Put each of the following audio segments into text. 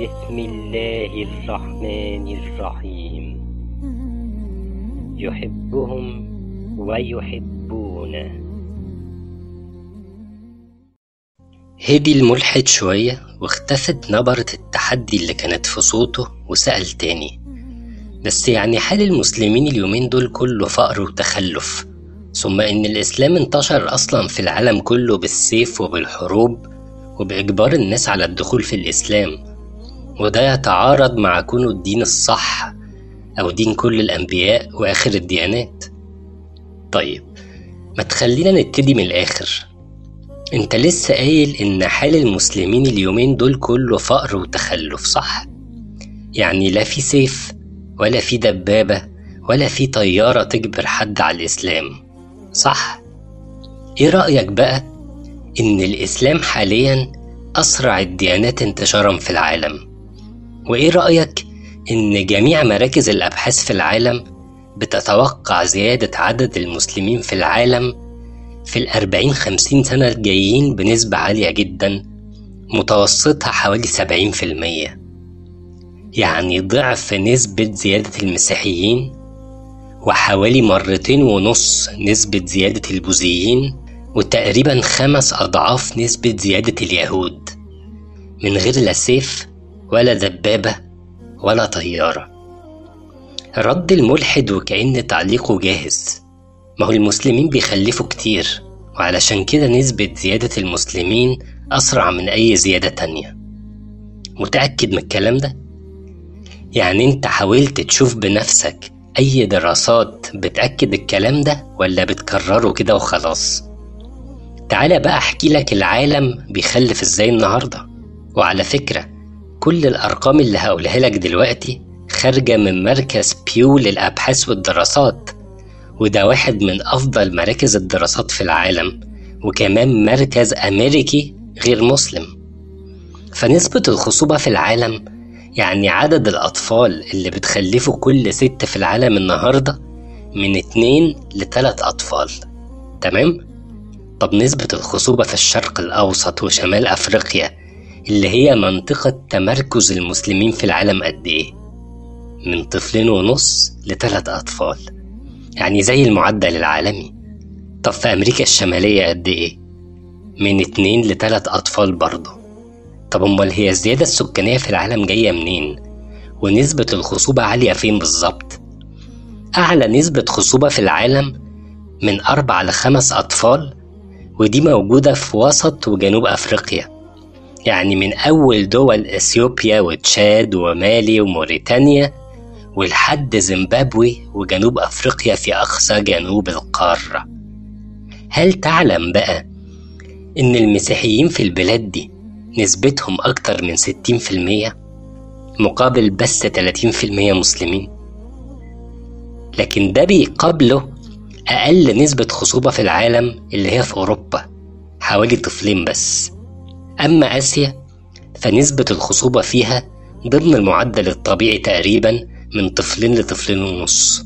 بسم الله الرحمن الرحيم. يحبهم ويحبونه. هدي الملحد شوية واختفت نبرة التحدي اللي كانت في صوته وسأل تاني. بس يعني حال المسلمين اليومين دول كله فقر وتخلف. ثم إن الإسلام انتشر أصلا في العالم كله بالسيف وبالحروب وبإجبار الناس على الدخول في الإسلام. وده يتعارض مع كونه الدين الصح أو دين كل الأنبياء وآخر الديانات. طيب ما تخلينا نبتدي من الآخر. أنت لسه قايل إن حال المسلمين اليومين دول كله فقر وتخلف صح؟ يعني لا في سيف ولا في دبابة ولا في طيارة تجبر حد على الإسلام صح؟ إيه رأيك بقى إن الإسلام حاليا أسرع الديانات انتشارا في العالم؟ وإيه رأيك إن جميع مراكز الأبحاث في العالم بتتوقع زيادة عدد المسلمين في العالم في الأربعين خمسين سنة الجايين بنسبة عالية جدا متوسطها حوالي سبعين في المية؟ يعني ضعف نسبة زيادة المسيحيين وحوالي مرتين ونص نسبة زيادة البوذيين وتقريبا خمس أضعاف نسبة زيادة اليهود. من غير لا سيف ولا دبابة ولا طيارة رد الملحد وكأن تعليقه جاهز ما هو المسلمين بيخلفوا كتير وعلشان كده نسبة زيادة المسلمين أسرع من أي زيادة تانية متأكد من الكلام ده؟ يعني أنت حاولت تشوف بنفسك أي دراسات بتأكد الكلام ده ولا بتكرره كده وخلاص؟ تعالى بقى أحكي لك العالم بيخلف إزاي النهاردة وعلى فكرة كل الأرقام اللي هقولها لك دلوقتي خارجة من مركز بيو للأبحاث والدراسات وده واحد من أفضل مراكز الدراسات في العالم وكمان مركز أمريكي غير مسلم فنسبة الخصوبة في العالم يعني عدد الأطفال اللي بتخلفه كل ست في العالم النهاردة من اتنين لتلات أطفال تمام؟ طب نسبة الخصوبة في الشرق الأوسط وشمال أفريقيا اللي هي منطقة تمركز المسلمين في العالم قد إيه؟ من طفلين ونص لتلات أطفال يعني زي المعدل العالمي طب في أمريكا الشمالية قد إيه؟ من اتنين لتلات أطفال برضه طب أمال هي الزيادة السكانية في العالم جاية منين؟ ونسبة الخصوبة عالية فين بالظبط؟ أعلى نسبة خصوبة في العالم من أربع لخمس أطفال ودي موجودة في وسط وجنوب أفريقيا يعني من أول دول إثيوبيا وتشاد ومالي وموريتانيا ولحد زيمبابوي وجنوب أفريقيا في أقصى جنوب القارة. هل تعلم بقى إن المسيحيين في البلاد دي نسبتهم أكتر من 60% مقابل بس 30% مسلمين؟ لكن ده بيقابله أقل نسبة خصوبة في العالم اللي هي في أوروبا حوالي طفلين بس. أما آسيا فنسبة الخصوبة فيها ضمن المعدل الطبيعي تقريبا من طفلين لطفلين ونص.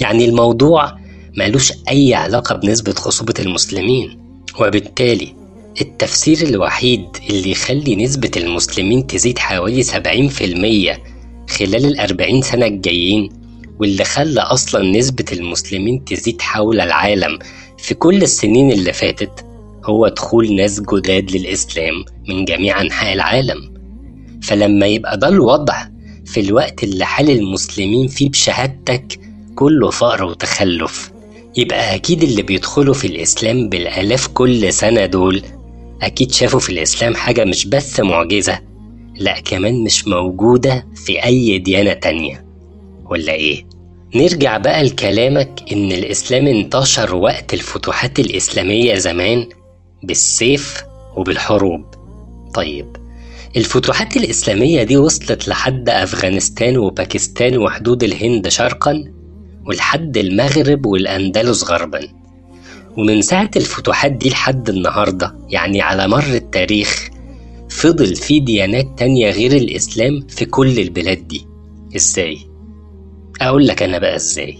يعني الموضوع مالوش أي علاقة بنسبة خصوبة المسلمين وبالتالي التفسير الوحيد اللي يخلي نسبة المسلمين تزيد حوالي 70% خلال الأربعين سنة الجايين واللي خلى أصلا نسبة المسلمين تزيد حول العالم في كل السنين اللي فاتت هو دخول ناس جداد للإسلام من جميع أنحاء العالم. فلما يبقى ده الوضع في الوقت اللي حال المسلمين فيه بشهادتك كله فقر وتخلف. يبقى أكيد اللي بيدخلوا في الإسلام بالآلاف كل سنة دول أكيد شافوا في الإسلام حاجة مش بس معجزة لأ كمان مش موجودة في أي ديانة تانية. ولا إيه؟ نرجع بقى لكلامك إن الإسلام انتشر وقت الفتوحات الإسلامية زمان بالسيف وبالحروب. طيب الفتوحات الإسلامية دي وصلت لحد أفغانستان وباكستان وحدود الهند شرقا ولحد المغرب والأندلس غربا. ومن ساعة الفتوحات دي لحد النهاردة يعني على مر التاريخ فضل في ديانات تانية غير الإسلام في كل البلاد دي. إزاي؟ أقول لك أنا بقى إزاي.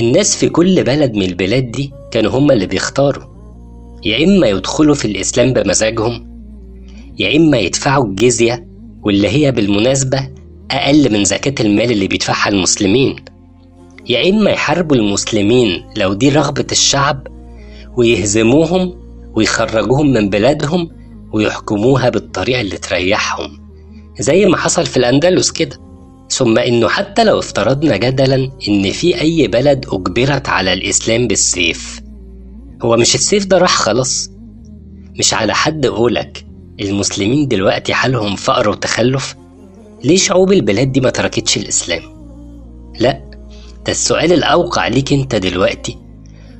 الناس في كل بلد من البلاد دي كانوا هما اللي بيختاروا. يا إما يدخلوا في الإسلام بمزاجهم يا إما يدفعوا الجزية واللي هي بالمناسبة أقل من زكاة المال اللي بيدفعها المسلمين يا إما يحاربوا المسلمين لو دي رغبة الشعب ويهزموهم ويخرجوهم من بلادهم ويحكموها بالطريقة اللي تريحهم زي ما حصل في الأندلس كده. ثم إنه حتى لو افترضنا جدلا إن في أي بلد أجبرت على الإسلام بالسيف هو مش السيف ده راح خلاص. مش على حد قولك المسلمين دلوقتي حالهم فقر وتخلف؟ ليه شعوب البلاد دي ما تركتش الإسلام؟ لا ده السؤال الأوقع ليك أنت دلوقتي.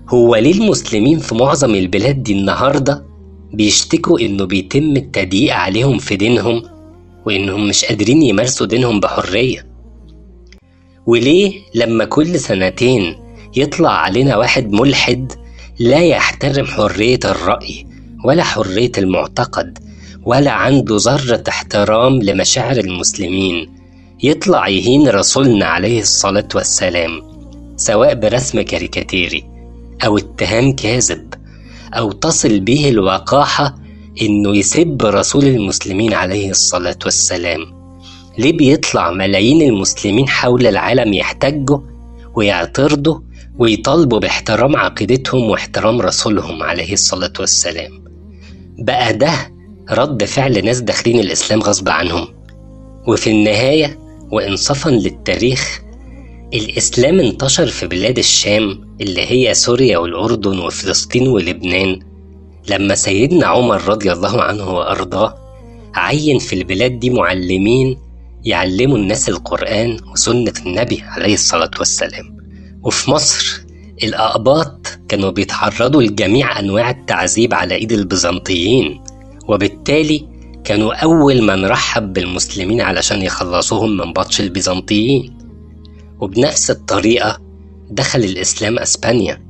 هو ليه المسلمين في معظم البلاد دي النهاردة بيشتكوا إنه بيتم التضييق عليهم في دينهم وإنهم مش قادرين يمارسوا دينهم بحرية؟ وليه لما كل سنتين يطلع علينا واحد ملحد لا يحترم حرية الرأي ولا حرية المعتقد ولا عنده ذرة احترام لمشاعر المسلمين. يطلع يهين رسولنا عليه الصلاة والسلام سواء برسم كاريكاتيري أو اتهام كاذب أو تصل به الوقاحة إنه يسب رسول المسلمين عليه الصلاة والسلام. ليه بيطلع ملايين المسلمين حول العالم يحتجوا ويعترضوا ويطالبوا باحترام عقيدتهم واحترام رسولهم عليه الصلاة والسلام. بقى ده رد فعل ناس داخلين الإسلام غصب عنهم. وفي النهاية وإنصافا للتاريخ الإسلام انتشر في بلاد الشام اللي هي سوريا والأردن وفلسطين ولبنان. لما سيدنا عمر رضي الله عنه وأرضاه عين في البلاد دي معلمين يعلموا الناس القرآن وسنة النبي عليه الصلاة والسلام. وفي مصر الأقباط كانوا بيتعرضوا لجميع أنواع التعذيب على إيد البيزنطيين وبالتالي كانوا أول من رحب بالمسلمين علشان يخلصوهم من بطش البيزنطيين وبنفس الطريقة دخل الإسلام أسبانيا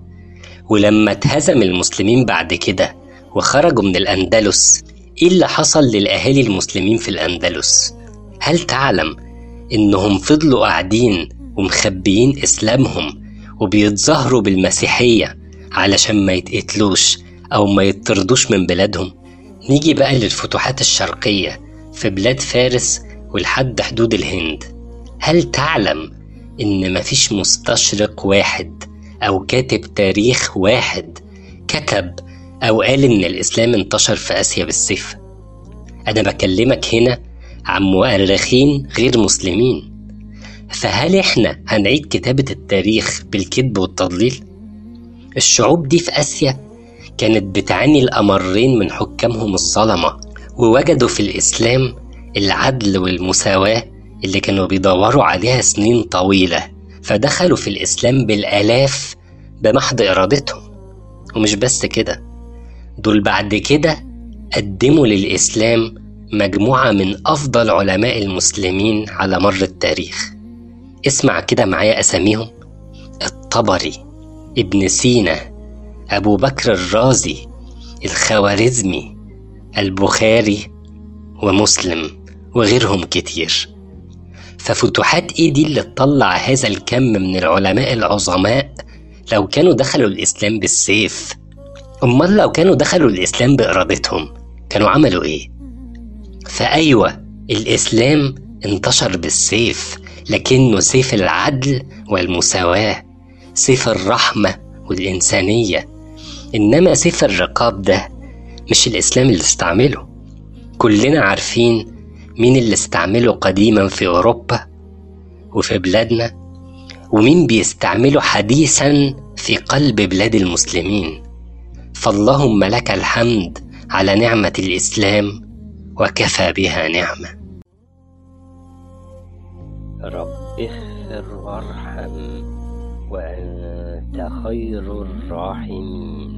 ولما اتهزم المسلمين بعد كده وخرجوا من الأندلس إيه اللي حصل للأهالي المسلمين في الأندلس؟ هل تعلم إنهم فضلوا قاعدين ومخبيين إسلامهم وبيتظاهروا بالمسيحية علشان ما يتقتلوش أو ما يطردوش من بلادهم؟ نيجي بقى للفتوحات الشرقية في بلاد فارس ولحد حدود الهند. هل تعلم إن مفيش مستشرق واحد أو كاتب تاريخ واحد كتب أو قال إن الإسلام انتشر في آسيا بالسيف؟ أنا بكلمك هنا عن مؤرخين غير مسلمين. فهل إحنا هنعيد كتابة التاريخ بالكذب والتضليل؟ الشعوب دي في آسيا كانت بتعاني الأمرين من حكامهم الظلمة ووجدوا في الإسلام العدل والمساواة اللي كانوا بيدوروا عليها سنين طويلة فدخلوا في الإسلام بالآلاف بمحض إرادتهم ومش بس كده دول بعد كده قدموا للإسلام مجموعة من أفضل علماء المسلمين على مر التاريخ اسمع كده معايا أساميهم. الطبري ابن سينا أبو بكر الرازي الخوارزمي البخاري ومسلم وغيرهم كتير. ففتوحات إيه دي اللي تطلع هذا الكم من العلماء العظماء لو كانوا دخلوا الإسلام بالسيف. أمال لو كانوا دخلوا الإسلام بإرادتهم كانوا عملوا إيه؟ فأيوة الإسلام انتشر بالسيف. لكنه سيف العدل والمساواة سيف الرحمة والإنسانية. إنما سيف الرقاب ده مش الإسلام اللي استعمله. كلنا عارفين مين اللي استعمله قديما في أوروبا وفي بلادنا ومين بيستعمله حديثا في قلب بلاد المسلمين. فاللهم لك الحمد على نعمة الإسلام وكفى بها نعمة. رب اغفر وارحم وأنت خير الراحمين.